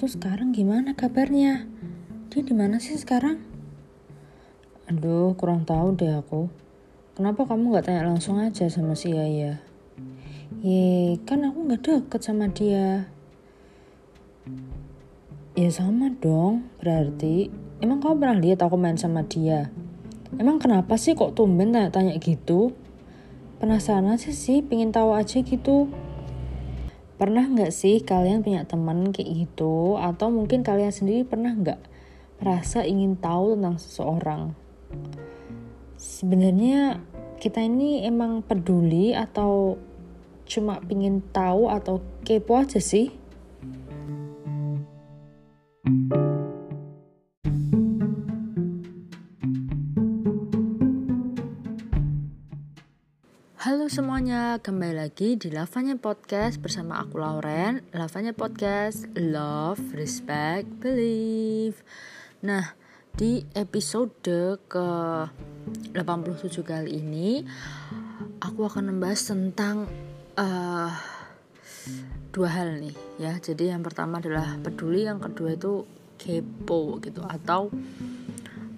itu sekarang gimana kabarnya? Dia di mana sih sekarang? Aduh, kurang tahu deh aku. Kenapa kamu nggak tanya langsung aja sama si Yaya? Ye, kan aku nggak deket sama dia. Ya sama dong, berarti. Emang kamu pernah lihat aku main sama dia? Emang kenapa sih kok tumben tanya-tanya gitu? Penasaran aja sih, pingin tahu aja gitu. Pernah nggak sih kalian punya teman kayak gitu? Atau mungkin kalian sendiri pernah nggak merasa ingin tahu tentang seseorang? Sebenarnya kita ini emang peduli atau cuma pingin tahu atau kepo aja sih? Halo semuanya, kembali lagi di Lavanya Podcast bersama aku Lauren. Lavanya Podcast, Love, Respect, Believe. Nah, di episode ke 87 kali ini Aku akan membahas tentang uh, dua hal nih ya. Jadi yang pertama adalah peduli, yang kedua itu kepo gitu. Atau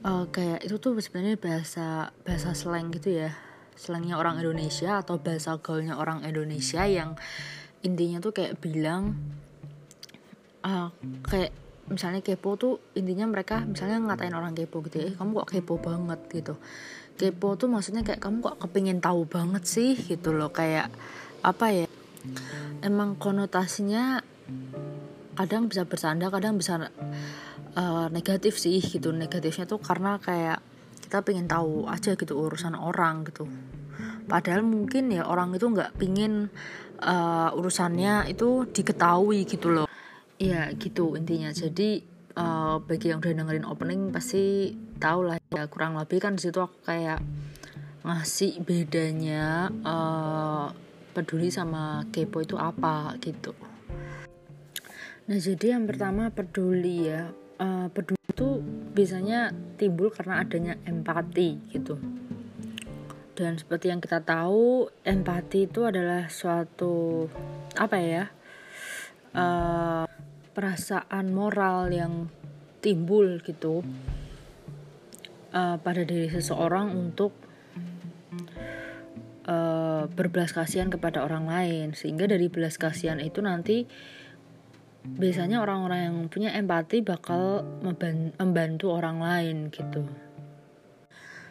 uh, kayak itu tuh sebenarnya bahasa bahasa slang gitu ya slangnya orang Indonesia atau bahasa gaulnya orang Indonesia yang intinya tuh kayak bilang uh, kayak misalnya kepo tuh intinya mereka misalnya ngatain orang kepo gitu ya eh, kamu kok kepo banget? gitu. Kepo tuh maksudnya kayak kamu kok kepingin tahu banget sih? gitu loh kayak apa ya emang konotasinya kadang bisa bersanda kadang bisa uh, negatif sih gitu. Negatifnya tuh karena kayak kita pengen tahu aja gitu urusan orang gitu. Padahal mungkin ya orang itu nggak pingin uh, urusannya itu diketahui gitu loh. Ya gitu intinya. Jadi uh, bagi yang udah dengerin opening pasti tahu lah ya. Kurang lebih kan di situ aku kayak ngasih bedanya uh, peduli sama kepo itu apa gitu. Nah jadi yang pertama peduli ya uh, peduli biasanya timbul karena adanya empati gitu. Dan seperti yang kita tahu empati itu adalah suatu apa ya uh, perasaan moral yang timbul gitu uh, pada diri seseorang untuk uh, berbelas kasihan kepada orang lain. Sehingga dari belas kasihan itu nanti biasanya orang-orang yang punya empati bakal membantu orang lain gitu.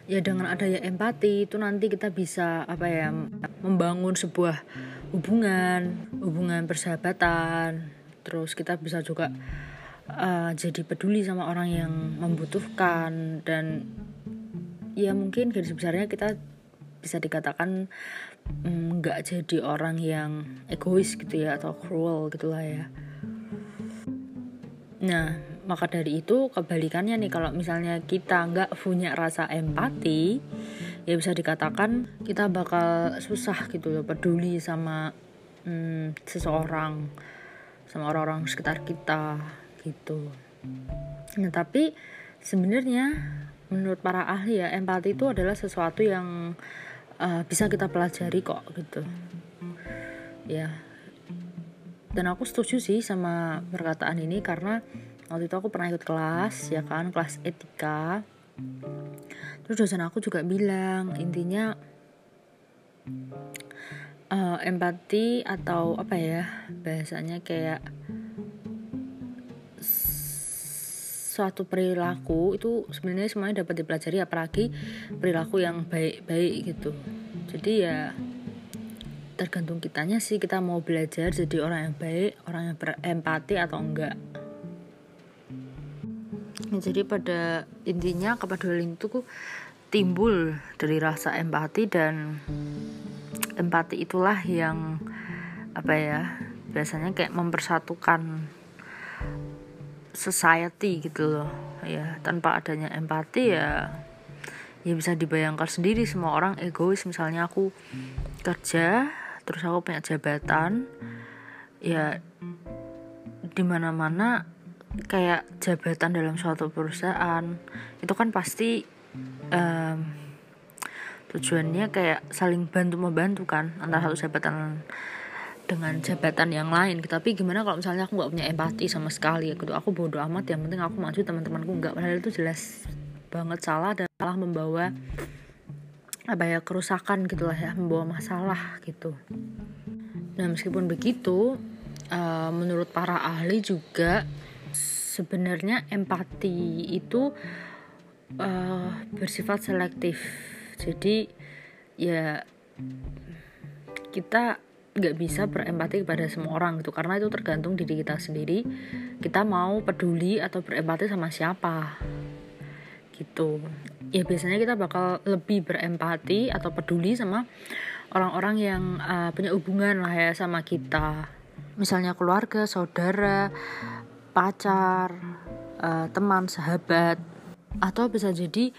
Ya dengan adanya empati itu nanti kita bisa apa ya membangun sebuah hubungan hubungan persahabatan. Terus kita bisa juga uh, jadi peduli sama orang yang membutuhkan dan ya mungkin garis besarnya kita bisa dikatakan mm, nggak mm, jadi orang yang egois gitu ya atau cruel gitulah ya Nah, maka dari itu kebalikannya nih kalau misalnya kita nggak punya rasa empati, ya bisa dikatakan kita bakal susah gitu loh peduli sama hmm, seseorang, sama orang-orang sekitar kita gitu. Nah, tapi sebenarnya menurut para ahli ya empati itu adalah sesuatu yang uh, bisa kita pelajari kok gitu. Ya, dan aku setuju sih sama perkataan ini karena waktu itu aku pernah ikut kelas ya kan kelas etika. Terus dosen aku juga bilang intinya uh, empati atau apa ya bahasanya kayak suatu perilaku itu sebenarnya semuanya dapat dipelajari apalagi perilaku yang baik-baik gitu. Jadi ya tergantung kitanya sih. Kita mau belajar jadi orang yang baik orang yang berempati atau enggak. Ya, jadi pada intinya kepedulian itu timbul dari rasa empati dan empati itulah yang apa ya biasanya kayak mempersatukan society gitu loh. Ya tanpa adanya empati ya ya bisa dibayangkan sendiri semua orang egois. Misalnya aku kerja terus aku punya jabatan ya di mana mana kayak jabatan dalam suatu perusahaan itu kan pasti um, tujuannya kayak saling bantu membantu kan antara satu jabatan dengan jabatan yang lain. Tapi gimana kalau misalnya aku nggak punya empati sama sekali? Gitu aku bodoh amat. Yang penting aku maju teman-temanku nggak. Padahal itu jelas banget salah dan malah membawa apa ya kerusakan gitulah ya membawa masalah gitu. Nah meskipun begitu uh, menurut para ahli juga sebenarnya empati itu uh, bersifat selektif. Jadi ya kita nggak bisa berempati kepada semua orang gitu karena itu tergantung diri kita sendiri. Kita mau peduli atau berempati sama siapa gitu ya biasanya kita bakal lebih berempati atau peduli sama orang-orang yang uh, punya hubungan lah ya sama kita. Misalnya keluarga saudara pacar uh, teman sahabat. Atau bisa jadi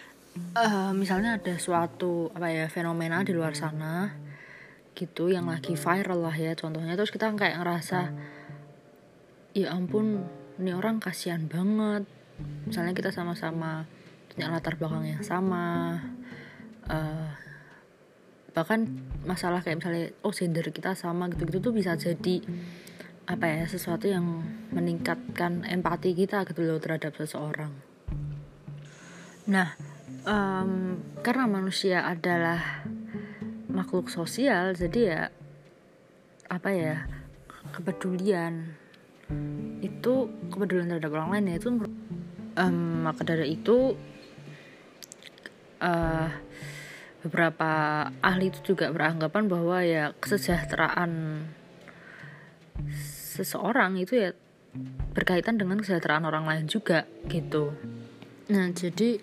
uh, misalnya ada suatu apa ya fenomena di luar sana gitu yang lagi viral lah ya contohnya. Terus kita kayak ngerasa ya ampun ini orang kasihan banget. Misalnya kita sama-sama punya latar belakang yang sama uh, bahkan masalah kayak misalnya oh gender kita sama gitu-gitu tuh bisa jadi apa ya sesuatu yang meningkatkan empati kita gitu loh terhadap seseorang. Nah um, karena manusia adalah makhluk sosial jadi ya apa ya kepedulian itu kepedulian terhadap orang lain ya itu um, maka dari itu uh, beberapa ahli itu juga beranggapan bahwa ya kesejahteraan seseorang itu ya berkaitan dengan kesejahteraan orang lain juga gitu. Nah jadi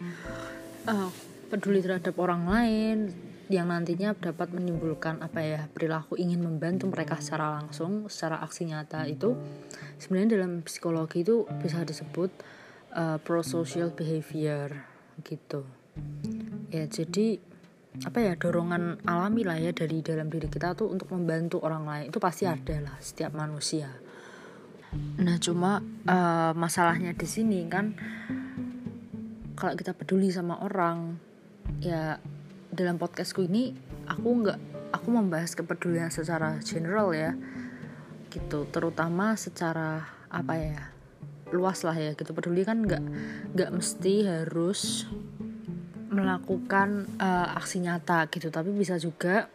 uh, peduli terhadap orang lain yang nantinya dapat menimbulkan apa ya perilaku ingin membantu mereka secara langsung secara aksi nyata itu sebenarnya dalam psikologi itu bisa disebut uh, prosocial behavior gitu ya jadi apa ya dorongan alami lah ya dari dalam diri kita tuh untuk membantu orang lain itu pasti ada lah setiap manusia. Nah cuma uh, masalahnya di sini kan kalau kita peduli sama orang ya dalam podcastku ini aku nggak aku membahas kepedulian secara general ya gitu. Terutama secara apa ya luas lah ya gitu. Peduli kan nggak nggak mesti harus melakukan uh, aksi nyata gitu. Tapi bisa juga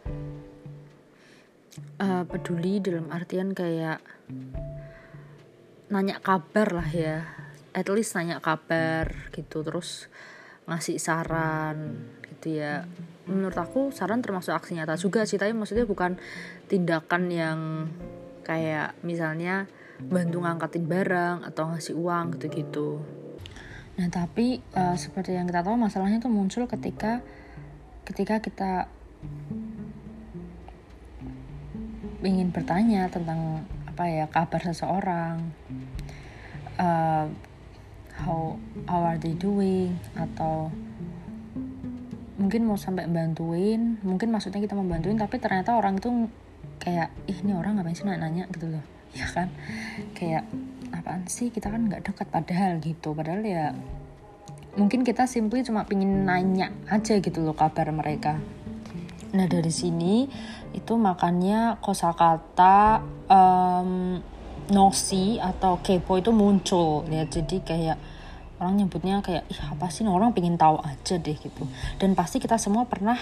uh, peduli dalam artian kayak nanya kabar lah ya. At least nanya kabar gitu terus ngasih saran gitu ya. Menurut aku saran termasuk aksi nyata juga sih. Tapi maksudnya bukan tindakan yang kayak misalnya bantu ngangkatin barang atau ngasih uang gitu-gitu nah tapi uh, seperti yang kita tahu masalahnya itu muncul ketika ketika kita ingin bertanya tentang apa ya kabar seseorang uh, how how are they doing atau mungkin mau sampai bantuin mungkin maksudnya kita membantuin tapi ternyata orang itu kayak ih ini orang ngapain sih nanya? Gitu loh. Ya kan? Kayak apaan sih? Kita kan nggak dekat padahal gitu. Padahal ya mungkin kita simply cuma pingin nanya aja gitu loh kabar mereka. Nah dari sini itu makanya kosakata um, nosi atau kepo itu muncul. Ya jadi kayak orang nyebutnya kayak ih apa sih orang pengen tahu aja deh gitu. Dan pasti kita semua pernah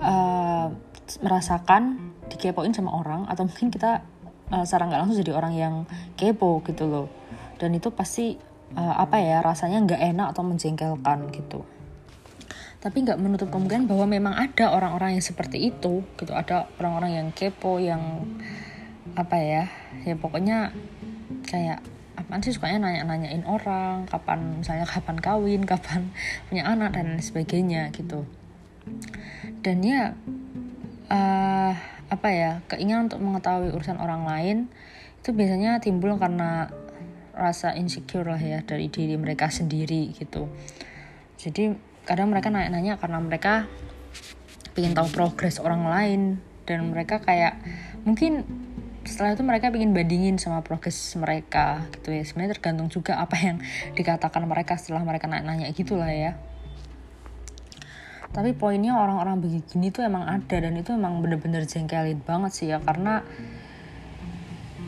uh, merasakan dikepoin sama orang atau mungkin kita uh, secara nggak langsung jadi orang yang kepo gitu loh. Dan itu pasti uh, apa ya rasanya nggak enak atau menjengkelkan gitu. Tapi nggak menutup kemungkinan bahwa memang ada orang-orang yang seperti itu gitu. Ada orang-orang yang kepo yang apa ya ya pokoknya kayak apaan sih sukanya nanya-nanyain orang? Kapan misalnya kapan kawin kapan punya anak dan sebagainya gitu. Dan ya uh, apa ya keinginan untuk mengetahui urusan orang lain itu biasanya timbul karena rasa insecure lah ya dari diri mereka sendiri gitu. Jadi kadang mereka nanya-nanya karena mereka ingin tahu progres orang lain dan mereka kayak mungkin setelah itu mereka ingin bandingin sama progres mereka gitu ya. Sebenarnya tergantung juga apa yang dikatakan mereka setelah mereka nanya-nanya gitulah ya tapi poinnya orang-orang begini tuh emang ada dan itu emang bener-bener jengkelin banget sih ya karena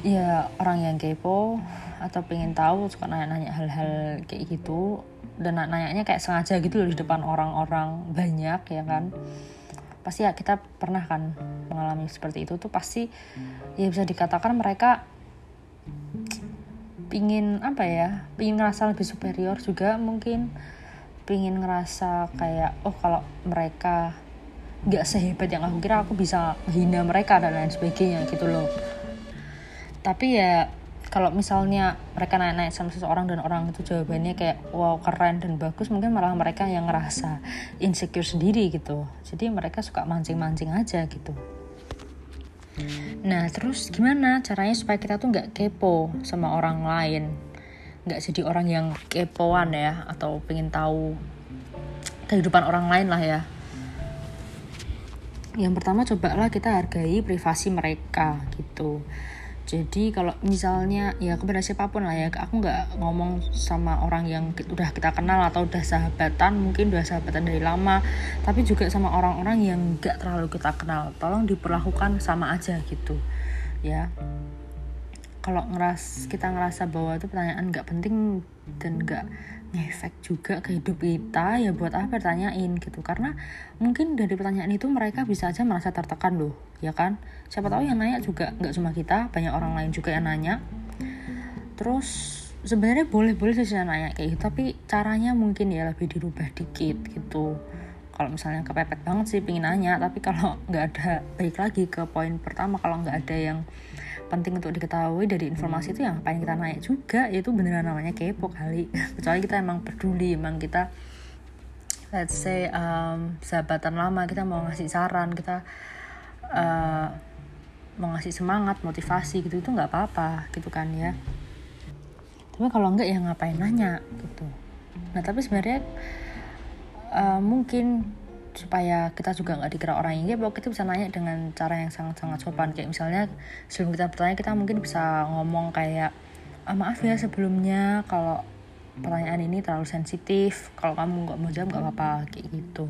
ya orang yang kepo atau pengen tahu suka nanya-nanya hal-hal kayak gitu dan nanya-nya kayak sengaja gitu loh di depan orang-orang banyak ya kan? Pasti ya kita pernah kan mengalami seperti itu tuh pasti ya bisa dikatakan mereka pingin apa ya pingin ngerasa lebih superior juga mungkin pingin ngerasa kayak oh kalau mereka nggak sehebat yang aku kira aku bisa hina mereka dan lain sebagainya gitu loh. Tapi ya kalau misalnya mereka naik-naik sama seseorang dan orang itu jawabannya kayak wow keren dan bagus mungkin malah mereka yang ngerasa insecure sendiri gitu. Jadi mereka suka mancing-mancing aja gitu. Nah terus gimana caranya supaya kita tuh nggak kepo sama orang lain nggak jadi orang yang kepoan ya atau pengen tahu kehidupan orang lain lah ya. Yang pertama cobalah kita hargai privasi mereka gitu. Jadi kalau misalnya ya kepada siapa pun lah ya aku nggak ngomong sama orang yang udah kita kenal atau udah sahabatan mungkin udah sahabatan dari lama tapi juga sama orang-orang yang nggak terlalu kita kenal. Tolong diperlakukan sama aja gitu ya kalau ngeras kita ngerasa bahwa itu pertanyaan nggak penting dan nggak ngefek juga ke hidup kita ya buat apa tanyain gitu. Karena mungkin dari pertanyaan itu mereka bisa aja merasa tertekan loh ya kan? Siapa tahu yang nanya juga nggak cuma kita banyak orang lain juga yang nanya. Terus sebenarnya boleh-boleh sih nanya kayak gitu tapi caranya mungkin ya lebih dirubah dikit gitu. Kalau misalnya kepepet banget sih pingin nanya tapi kalau nggak ada baik lagi ke poin pertama kalau nggak ada yang penting untuk diketahui dari informasi itu yang paling kita naik juga itu beneran namanya kepo kali. Kecuali kita emang peduli emang kita let's say um, sahabatan lama kita mau ngasih saran kita uh, mau ngasih semangat motivasi gitu itu nggak apa-apa gitu kan ya. Tapi kalau enggak ya ngapain nanya gitu. Nah tapi sebenarnya uh, mungkin supaya kita juga nggak dikira orang yang bahwa kita bisa nanya dengan cara yang sangat-sangat sopan. Kayak misalnya sebelum kita bertanya kita mungkin bisa ngomong kayak ah, maaf ya sebelumnya kalau pertanyaan ini terlalu sensitif. Kalau kamu nggak mau jawab nggak apa-apa. Kayak gitu.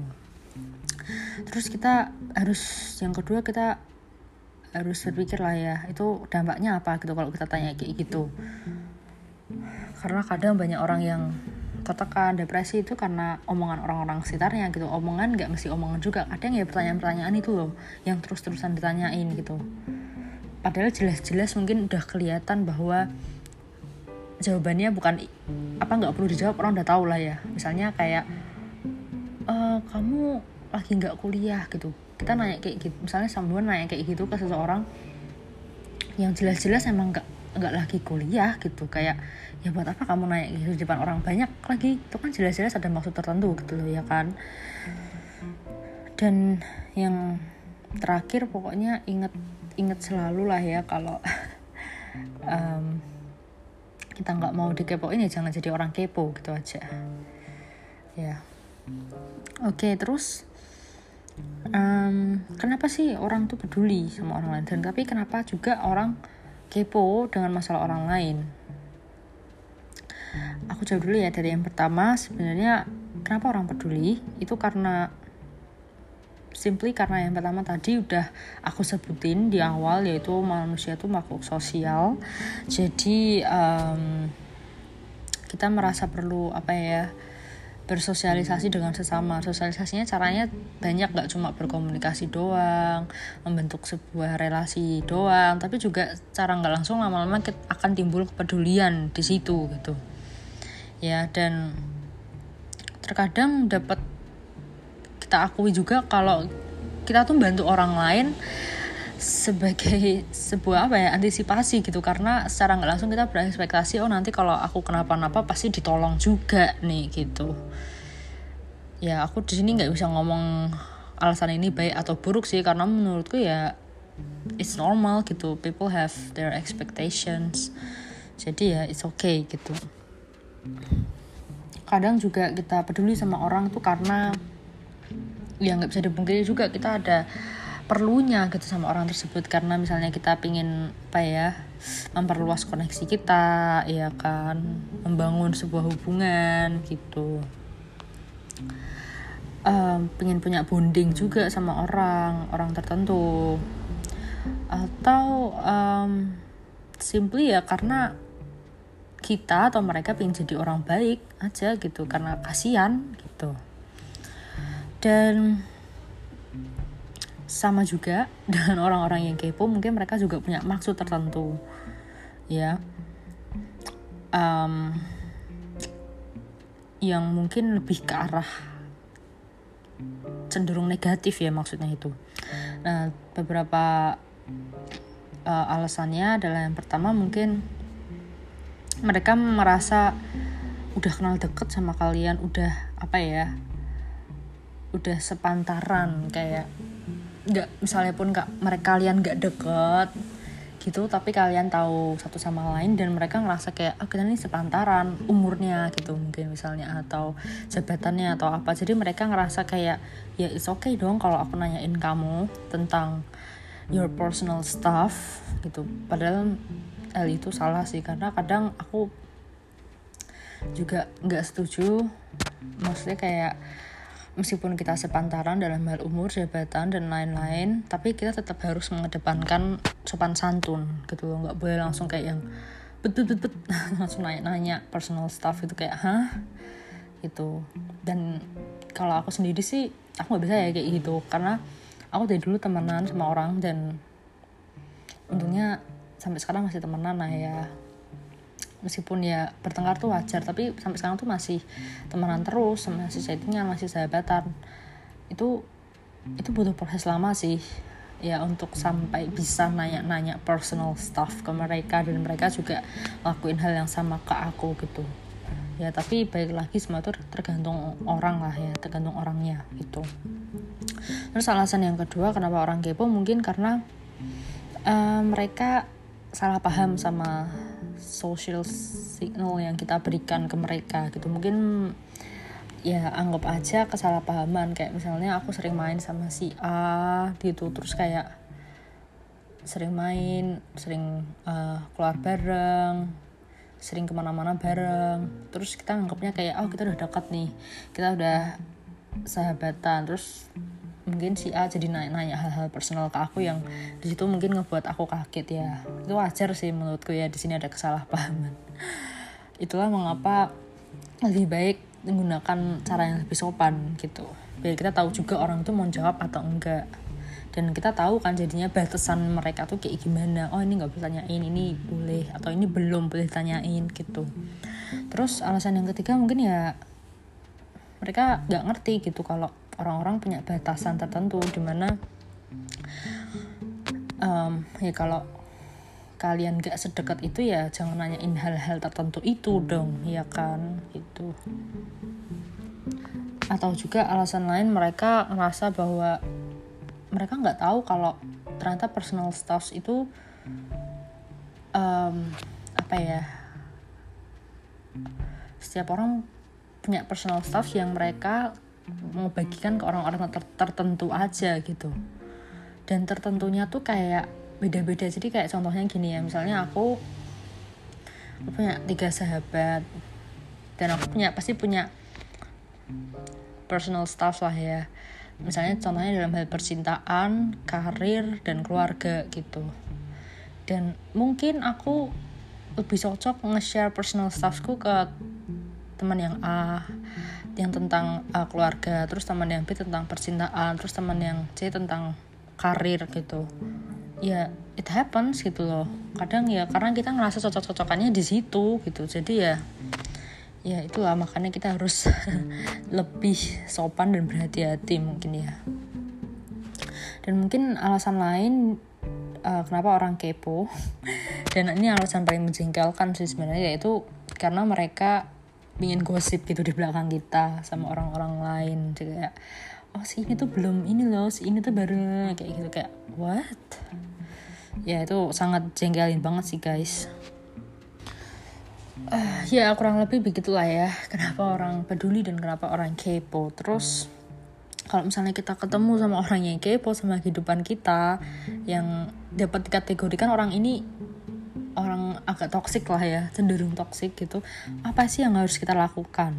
Terus kita harus yang kedua kita harus berpikir lah ya itu dampaknya apa gitu kalau kita tanya kayak gitu. Karena kadang banyak orang yang tertekan depresi itu karena omongan orang-orang sekitarnya gitu. Omongan nggak mesti omongan juga. Kadang ya pertanyaan-pertanyaan itu loh yang terus-terusan ditanyain gitu. Padahal jelas-jelas mungkin udah kelihatan bahwa jawabannya bukan apa nggak perlu dijawab orang udah tahu lah ya. Misalnya kayak e, kamu lagi nggak kuliah gitu. Kita nanya kayak gitu misalnya sambuan nanya kayak gitu ke seseorang yang jelas-jelas emang nggak nggak lagi kuliah gitu. Kayak ya buat apa kamu naik gitu di depan orang banyak? Lagi itu kan jelas-jelas ada maksud tertentu gitu loh ya kan? Dan yang terakhir pokoknya inget inget selalu lah ya kalau um, kita nggak mau dikepoin ya jangan jadi orang kepo gitu aja. Ya. Oke okay, terus um, kenapa sih orang tuh peduli sama orang lain? Dan tapi kenapa juga orang kepo dengan masalah orang lain aku jawab dulu ya dari yang pertama sebenarnya kenapa orang peduli? Itu karena simply karena yang pertama tadi udah aku sebutin di awal yaitu manusia itu makhluk sosial. Jadi um, kita merasa perlu apa ya bersosialisasi dengan sesama. Sosialisasinya caranya banyak gak cuma berkomunikasi doang membentuk sebuah relasi doang tapi juga cara nggak langsung lama-lama akan timbul kepedulian di situ gitu ya dan terkadang dapat kita akui juga kalau kita tuh bantu orang lain sebagai sebuah apa ya antisipasi gitu. Karena secara nggak langsung kita berekspektasi oh nanti kalau aku kenapa-napa pasti ditolong juga nih gitu. Ya aku di sini nggak bisa ngomong alasan ini baik atau buruk sih karena menurutku ya it's normal gitu. People have their expectations. Jadi ya it's okay gitu kadang juga kita peduli sama orang tuh karena ya nggak bisa dipungkiri juga kita ada perlunya gitu sama orang tersebut. Karena misalnya kita pingin apa ya memperluas koneksi kita ya kan membangun sebuah hubungan gitu. Um, pengen punya bonding juga sama orang orang tertentu. Atau um, simply ya karena kita atau mereka pengen jadi orang baik aja gitu karena kasihan gitu. Dan sama juga dengan orang-orang yang kepo mungkin mereka juga punya maksud tertentu ya. Um, yang mungkin lebih ke arah cenderung negatif ya maksudnya itu. Nah beberapa uh, alasannya adalah yang pertama mungkin mereka merasa udah kenal deket sama kalian udah apa ya udah sepantaran kayak nggak misalnya pun nggak mereka kalian nggak deket gitu tapi kalian tahu satu sama lain dan mereka ngerasa kayak ah kita ini sepantaran umurnya gitu mungkin misalnya atau jabatannya atau apa. Jadi mereka ngerasa kayak ya it's okay dong kalau aku nanyain kamu tentang your personal stuff gitu. Padahal hal itu salah sih karena kadang aku juga nggak setuju. Maksudnya kayak meskipun kita sepantaran dalam hal umur, jabatan dan lain-lain, tapi kita tetap harus mengedepankan sopan santun gitu loh, nggak boleh langsung kayak yang bet bet bet, bet langsung nanya-nanya personal stuff itu kayak hah? Gitu. Dan kalau aku sendiri sih aku nggak bisa ya kayak gitu. Karena aku dari dulu temenan sama orang dan untungnya sampai sekarang masih temenan lah ya. Meskipun ya bertengkar tuh wajar tapi sampai sekarang tuh masih temenan terus masih chattingan masih sahabatan. Itu itu butuh proses lama sih ya untuk sampai bisa nanya-nanya personal stuff ke mereka dan mereka juga lakuin hal yang sama ke aku gitu. Ya tapi baik lagi semua itu tergantung orang lah ya tergantung orangnya gitu. Terus alasan yang kedua kenapa orang kepo mungkin karena uh, mereka salah paham sama social signal yang kita berikan ke mereka gitu. Mungkin ya anggap aja kesalahpahaman. Kayak misalnya aku sering main sama si A gitu. Terus kayak sering main sering uh, keluar bareng sering ke mana-mana bareng. Terus kita anggapnya kayak oh kita udah dekat nih. Kita udah sahabatan. Terus mungkin si A jadi nanya-nanya hal-hal personal ke aku yang di situ mungkin ngebuat aku kaget ya. Itu wajar sih menurutku ya di sini ada kesalahpahaman. Itulah mengapa lebih baik menggunakan cara yang lebih sopan gitu. Biar kita tahu juga orang itu mau jawab atau enggak. Dan kita tahu kan jadinya batasan mereka tuh kayak gimana. Oh ini nggak boleh tanyain ini boleh atau ini belum boleh tanyain gitu. Terus alasan yang ketiga mungkin ya mereka nggak ngerti gitu kalau orang-orang punya batasan tertentu di mana um, ya kalau kalian gak sedekat itu ya jangan nanyain hal-hal tertentu itu dong ya kan? Gitu. Atau juga alasan lain mereka ngerasa bahwa mereka nggak tahu kalau ternyata personal stuff itu um, apa ya setiap orang punya personal stuff yang mereka mau bagikan ke orang-orang ter tertentu aja gitu. Dan tertentunya tuh kayak beda-beda. Jadi kayak contohnya gini ya misalnya aku aku punya tiga sahabat dan aku punya pasti punya personal stuff lah ya. Misalnya contohnya dalam hal percintaan karir dan keluarga gitu. Dan mungkin aku lebih cocok nge-share personal stuffku ke teman yang A yang tentang uh, keluarga terus teman yang B tentang percintaan terus teman yang C tentang karir gitu. Ya it happens gitu loh. Kadang ya karena kita ngerasa cocok-cocokannya di situ gitu. Jadi ya ya itulah makanya kita harus lebih sopan dan berhati-hati mungkin ya. Dan mungkin alasan lain uh, kenapa orang kepo? Dan ini alasan paling menjengkelkan sih sebenarnya yaitu karena mereka ingin gosip gitu di belakang kita sama orang-orang lain. Jadi kayak oh si ini tuh belum ini loh si ini tuh baru kayak gitu kayak what? Ya itu sangat jengkelin banget sih guys. Uh, ya kurang lebih begitulah ya. Kenapa orang peduli dan kenapa orang kepo? Terus kalau misalnya kita ketemu sama orang yang kepo sama kehidupan kita yang dapat dikategorikan orang ini agak toksik lah ya cenderung toksik gitu. Apa sih yang harus kita lakukan?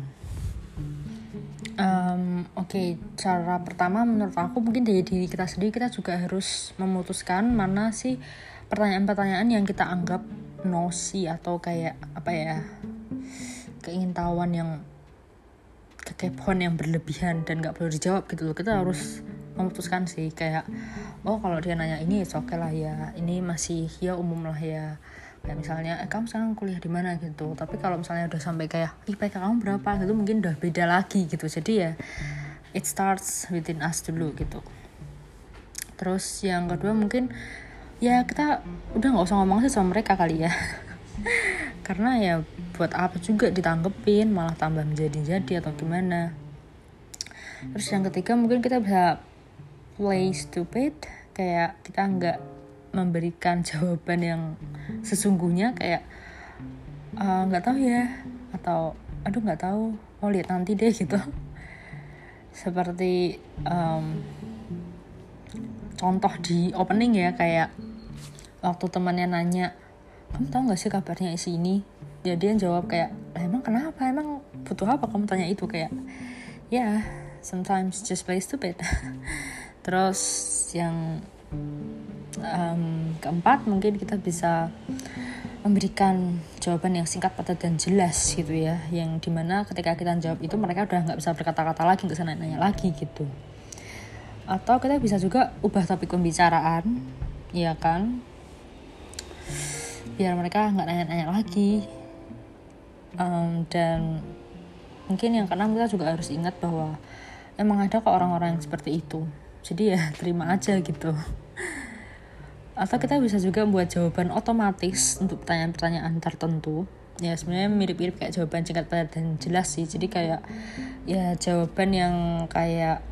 Um, oke okay, cara pertama menurut aku mungkin dari diri kita sendiri kita juga harus memutuskan mana sih pertanyaan-pertanyaan yang kita anggap nosi atau kayak apa ya keingintahuan yang kekepoan yang berlebihan dan nggak perlu dijawab gitu loh. Kita harus memutuskan sih kayak oh kalau dia nanya ini oke okay lah ya. Ini masih ya umum lah ya kayak misalnya eh, kamu sekarang kuliah di mana? gitu. Tapi kalau misalnya udah sampai kayak IPK kamu berapa? gitu mungkin udah beda lagi gitu. Jadi ya it starts within us dulu gitu. Terus yang kedua mungkin ya kita udah nggak usah ngomong sih sama mereka kali ya. Karena ya buat apa juga ditanggepin malah tambah menjadi-jadi atau gimana. Terus yang ketiga mungkin kita bisa play stupid kayak kita nggak memberikan jawaban yang sesungguhnya kayak eh, nggak uh, tahu ya atau aduh nggak tahu oh lihat nanti deh gitu. Seperti um, contoh di opening ya kayak waktu temannya nanya kamu tahu nggak sih kabarnya isi ini? Jadi dia jawab kayak emang kenapa? Emang butuh apa kamu tanya itu? Kayak ya yeah, sometimes just play stupid. Terus yang um, keempat mungkin kita bisa memberikan jawaban yang singkat padat dan jelas gitu ya. Yang di mana ketika kita jawab itu mereka udah nggak bisa berkata-kata lagi nggak sana nanya lagi gitu. Atau kita bisa juga ubah topik pembicaraan ya kan? Biar mereka nggak nanya-nanya lagi. Um, dan mungkin yang keenam kita juga harus ingat bahwa emang ada kok orang-orang yang seperti itu. Jadi ya terima aja gitu atau kita bisa juga membuat jawaban otomatis untuk pertanyaan-pertanyaan tertentu ya sebenarnya mirip-mirip kayak jawaban singkat padat dan jelas sih. Jadi kayak ya jawaban yang kayak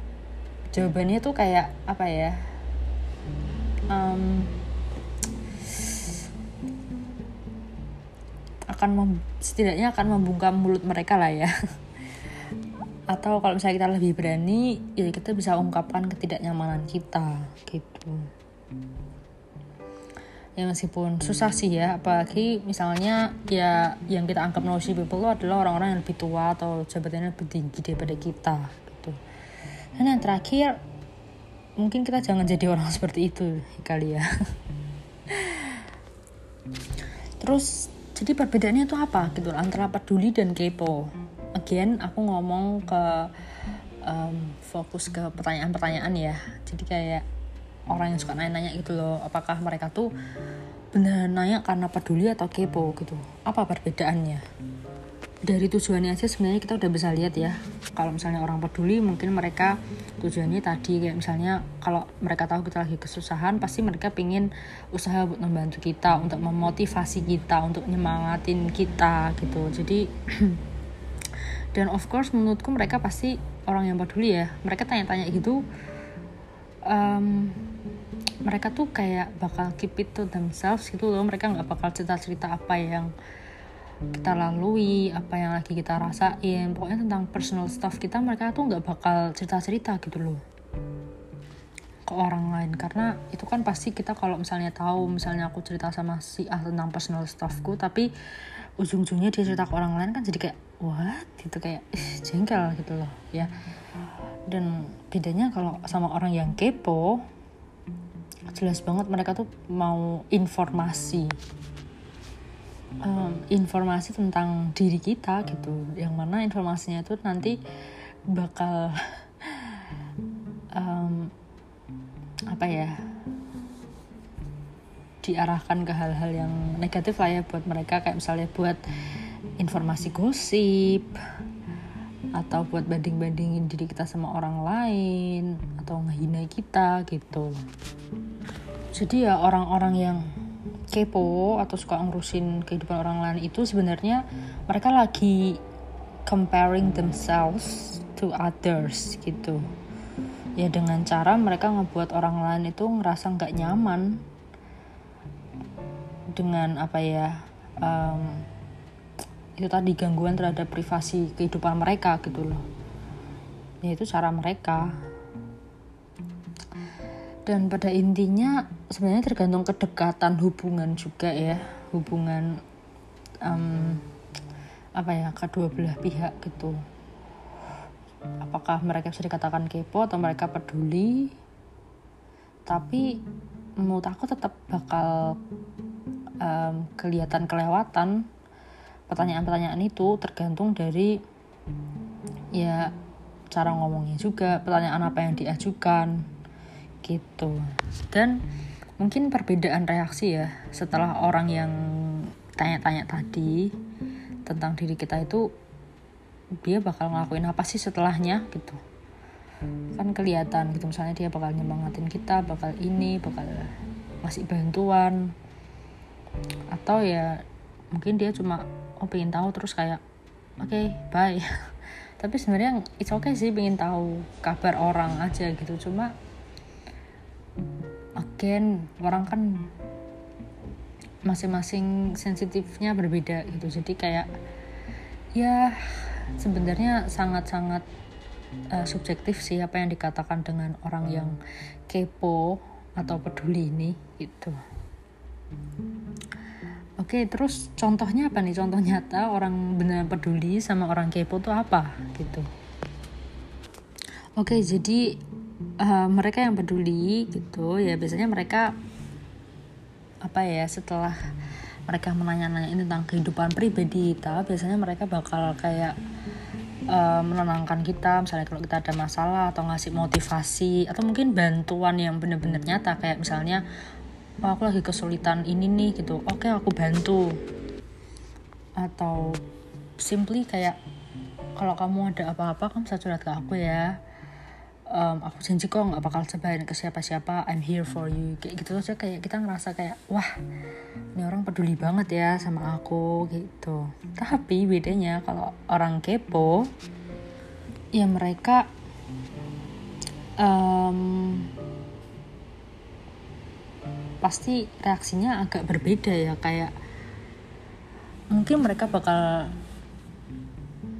jawabannya tuh kayak apa ya um, akan mem, setidaknya akan membungkam mulut mereka lah ya. Atau kalau misalnya kita lebih berani ya kita bisa ungkapkan ketidaknyamanan kita gitu ya meskipun susah sih ya apalagi misalnya ya yang kita anggap nosy people itu adalah orang-orang yang lebih tua atau jabatannya lebih tinggi daripada kita gitu. Dan yang terakhir mungkin kita jangan jadi orang seperti itu kali ya. Terus jadi perbedaannya itu apa gitu antara peduli dan kepo. Again aku ngomong ke um, fokus ke pertanyaan-pertanyaan ya. Jadi kayak orang yang suka nanya-nanya gitu loh apakah mereka tuh benar nanya karena peduli atau kepo gitu. Apa perbedaannya? Dari tujuannya aja sebenarnya kita udah bisa lihat ya. Kalau misalnya orang peduli mungkin mereka tujuannya tadi kayak misalnya kalau mereka tahu kita lagi kesusahan pasti mereka pingin usaha buat membantu kita untuk memotivasi kita untuk nyemangatin kita gitu. Jadi dan of course menurutku mereka pasti orang yang peduli ya. Mereka tanya-tanya gitu um, mereka tuh kayak bakal keep it to themselves gitu loh. Mereka nggak bakal cerita-cerita apa yang kita lalui apa yang lagi kita rasain. Pokoknya tentang personal stuff kita mereka tuh nggak bakal cerita-cerita gitu loh. Ke orang lain. Karena itu kan pasti kita kalau misalnya tahu misalnya aku cerita sama si ah tentang personal stuffku tapi ujung-ujungnya dia cerita ke orang lain kan jadi kayak what? Gitu kayak jengkel gitu loh ya. Dan bedanya kalau sama orang yang kepo jelas banget mereka tuh mau informasi. Um, informasi tentang diri kita gitu. Yang mana informasinya itu nanti bakal um, apa ya diarahkan ke hal-hal yang negatif lah ya buat mereka. Kayak misalnya buat informasi gosip atau buat banding-bandingin diri kita sama orang lain atau ngehina kita gitu. Jadi ya orang-orang yang kepo atau suka ngurusin kehidupan orang lain itu sebenarnya mereka lagi comparing themselves to others gitu. Ya dengan cara mereka ngebuat orang lain itu ngerasa nggak nyaman dengan apa ya um, itu tadi gangguan terhadap privasi kehidupan mereka gitu loh. Ya itu cara mereka. Dan pada intinya sebenarnya tergantung kedekatan hubungan juga ya. Hubungan um, apa ya kedua belah pihak gitu. Apakah mereka bisa dikatakan kepo atau mereka peduli. Tapi menurut aku tetap bakal um, kelihatan kelewatan pertanyaan-pertanyaan itu tergantung dari ya cara ngomongnya juga pertanyaan apa yang diajukan gitu. Dan mungkin perbedaan reaksi ya setelah orang yang tanya-tanya tadi tentang diri kita itu dia bakal ngelakuin apa sih setelahnya gitu. Kan kelihatan gitu misalnya dia bakal nyemangatin kita bakal ini bakal ngasih bantuan. Atau ya mungkin dia cuma oh pengen tahu terus kayak oke okay, bye. Tapi sebenarnya it's okay sih pengen tahu kabar orang aja gitu. Cuma again orang kan masing-masing sensitifnya berbeda gitu. Jadi kayak ya sebenarnya sangat-sangat uh, subjektif sih apa yang dikatakan dengan orang yang kepo atau peduli ini gitu Oke, terus contohnya apa nih? Contoh nyata orang benar peduli sama orang kepo tuh apa gitu. Oke, jadi uh, mereka yang peduli gitu ya biasanya mereka apa ya setelah mereka menanya-nanya tentang kehidupan pribadi kita biasanya mereka bakal kayak uh, menenangkan kita misalnya kalau kita ada masalah atau ngasih motivasi atau mungkin bantuan yang benar-benar nyata kayak misalnya oh, aku lagi kesulitan ini nih gitu. Oke okay, aku bantu. Atau simply kayak kalau kamu ada apa-apa kamu bisa curhat ke aku ya. Um, aku janji kok nggak bakal sebarin ke siapa-siapa. I'm here for you. Kayak gitu aja kayak kita ngerasa kayak wah ini orang peduli banget ya sama aku gitu. Tapi bedanya kalau orang kepo ya mereka um, pasti reaksinya agak berbeda ya kayak mungkin mereka bakal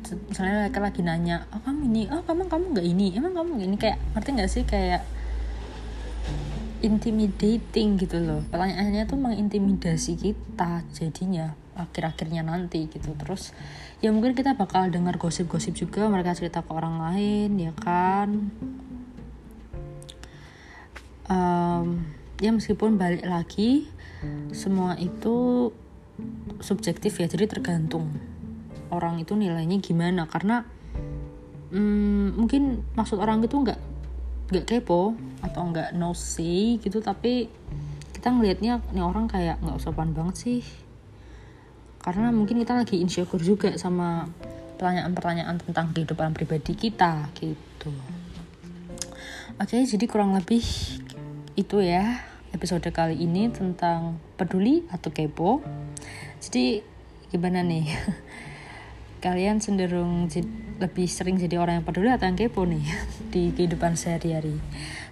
misalnya mereka lagi nanya oh kamu ini oh kamu kamu nggak ini emang kamu gak ini? Kayak ngerti nggak sih? Kayak intimidating gitu loh. Pertanyaannya tuh mengintimidasi kita jadinya akhir-akhirnya nanti gitu. Terus ya mungkin kita bakal dengar gosip-gosip juga mereka cerita ke orang lain ya kan? Um, ya meskipun balik lagi semua itu subjektif ya. Jadi tergantung orang itu nilainya gimana. Karena hmm, mungkin maksud orang itu nggak nggak kepo atau nggak nosy gitu. Tapi kita ngelihatnya nih orang kayak nggak sopan banget sih. Karena mungkin kita lagi insecure juga sama pertanyaan-pertanyaan tentang kehidupan pribadi kita gitu. Oke jadi kurang lebih itu ya episode kali ini tentang peduli atau kepo. Jadi gimana nih? Kalian cenderung lebih sering jadi orang yang peduli atau yang kepo nih di kehidupan sehari-hari?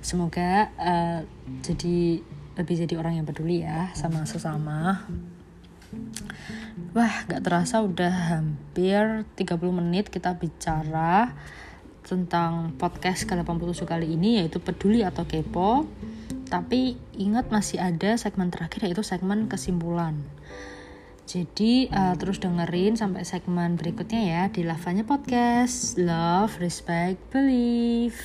Semoga uh, jadi lebih jadi orang yang peduli ya sama sesama. Wah gak terasa udah hampir 30 menit kita bicara tentang podcast ke-87 kali ini yaitu peduli atau kepo tapi ingat masih ada segmen terakhir yaitu segmen kesimpulan jadi uh, terus dengerin sampai segmen berikutnya ya di Lavanya Podcast. Love, respect, believe.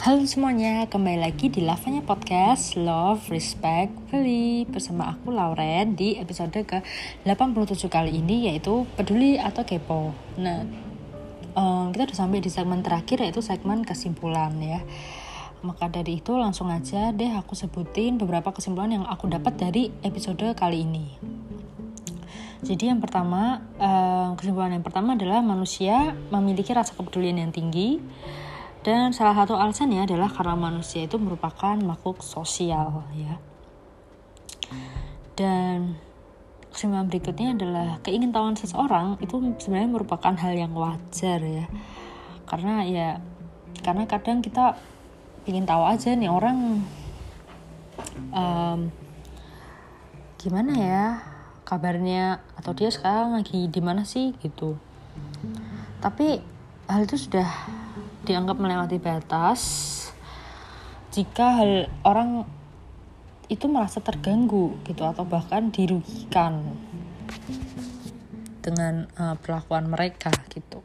Halo semuanya, kembali lagi di Lavanya Podcast. Love, Respect, Believe bersama aku Lauren di episode ke-87 kali ini yaitu Peduli atau Kepo. Nah, um, kita udah sampai di segmen terakhir yaitu segmen kesimpulan ya. Maka dari itu langsung aja deh aku sebutin beberapa kesimpulan yang aku dapat dari episode kali ini. Jadi yang pertama um, kesimpulan yang pertama adalah manusia memiliki rasa kepedulian yang tinggi dan salah satu alasannya adalah karena manusia itu merupakan makhluk sosial ya. Dan kesimpulan berikutnya adalah keingintahuan seseorang itu sebenarnya merupakan hal yang wajar ya. Karena ya karena kadang kita ingin tahu aja nih orang um, gimana ya kabarnya atau dia sekarang lagi di mana sih gitu. Tapi hal itu sudah dianggap melewati batas jika hal orang itu merasa terganggu gitu atau bahkan dirugikan dengan uh, perlakuan mereka gitu.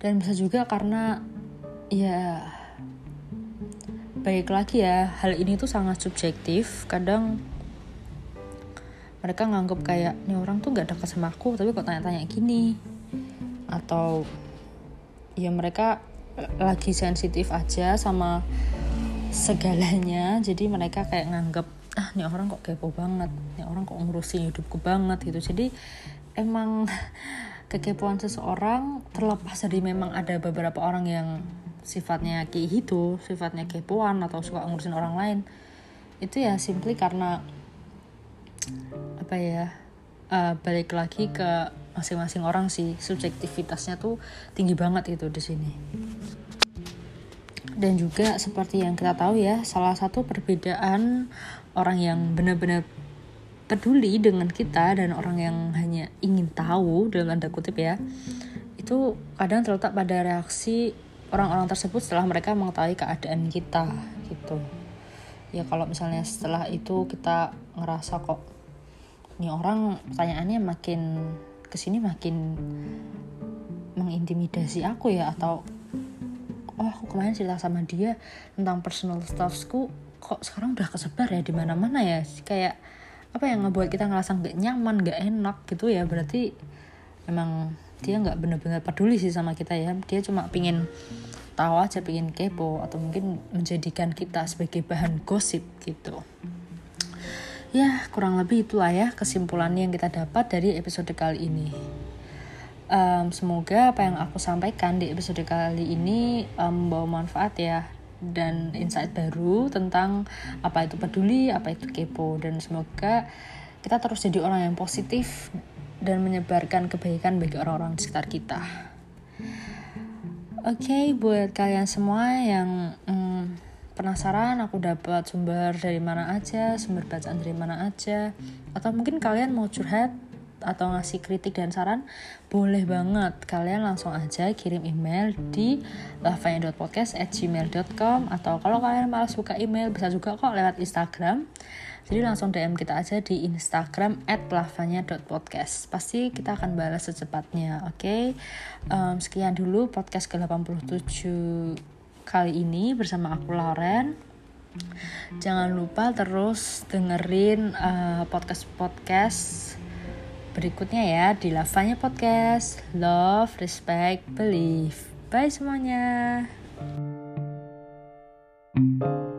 Dan bisa juga karena ya baik lagi ya hal ini tuh sangat subjektif. Kadang mereka nganggep kayak nih orang tuh gak dekat sama aku tapi kok tanya-tanya gini? Atau ya mereka lagi sensitif aja sama segalanya jadi mereka kayak nganggep ah nih orang kok kepo banget nih orang kok ngurusin hidupku banget gitu jadi emang kekepoan seseorang terlepas dari memang ada beberapa orang yang sifatnya kayak gitu, sifatnya kepoan atau suka ngurusin orang lain. Itu ya simply karena apa ya? Uh, balik lagi ke masing-masing orang sih subjektivitasnya tuh tinggi banget itu di sini. Dan juga seperti yang kita tahu ya, salah satu perbedaan orang yang benar-benar peduli dengan kita dan orang yang hanya ingin tahu dalam tanda kutip ya itu kadang terletak pada reaksi orang-orang tersebut setelah mereka mengetahui keadaan kita gitu ya kalau misalnya setelah itu kita ngerasa kok ini orang pertanyaannya makin ke sini makin mengintimidasi aku ya atau oh aku kemarin cerita sama dia tentang personal stuffsku kok sekarang udah kesebar ya di mana-mana ya? Kayak apa yang ngebuat kita ngerasa nggak nyaman nggak enak gitu ya berarti emang dia nggak benar-benar peduli sih sama kita ya. Dia cuma pingin tahu aja pingin kepo atau mungkin menjadikan kita sebagai bahan gosip gitu ya kurang lebih itulah ya kesimpulan yang kita dapat dari episode kali ini um, semoga apa yang aku sampaikan di episode kali ini um, manfaat ya dan insight baru tentang apa itu peduli, apa itu kepo dan semoga kita terus jadi orang yang positif dan menyebarkan kebaikan bagi orang-orang di sekitar kita. Oke, okay, buat kalian semua yang hmm, penasaran aku dapat sumber dari mana aja, sumber bacaan dari mana aja, atau mungkin kalian mau curhat atau ngasih kritik dan saran boleh banget. Kalian langsung aja kirim email di lavanya.podcast@gmail.com atau kalau kalian malas buka email bisa juga kok lewat Instagram. Jadi langsung DM kita aja di Instagram @lavanya.podcast pasti kita akan balas secepatnya oke? Okay? um, sekian dulu podcast ke-87 kali ini bersama aku Lauren. Jangan lupa terus dengerin uh, podcast-podcast berikutnya ya di Lavanya Podcast. Love, respect, believe. Bye semuanya. thank you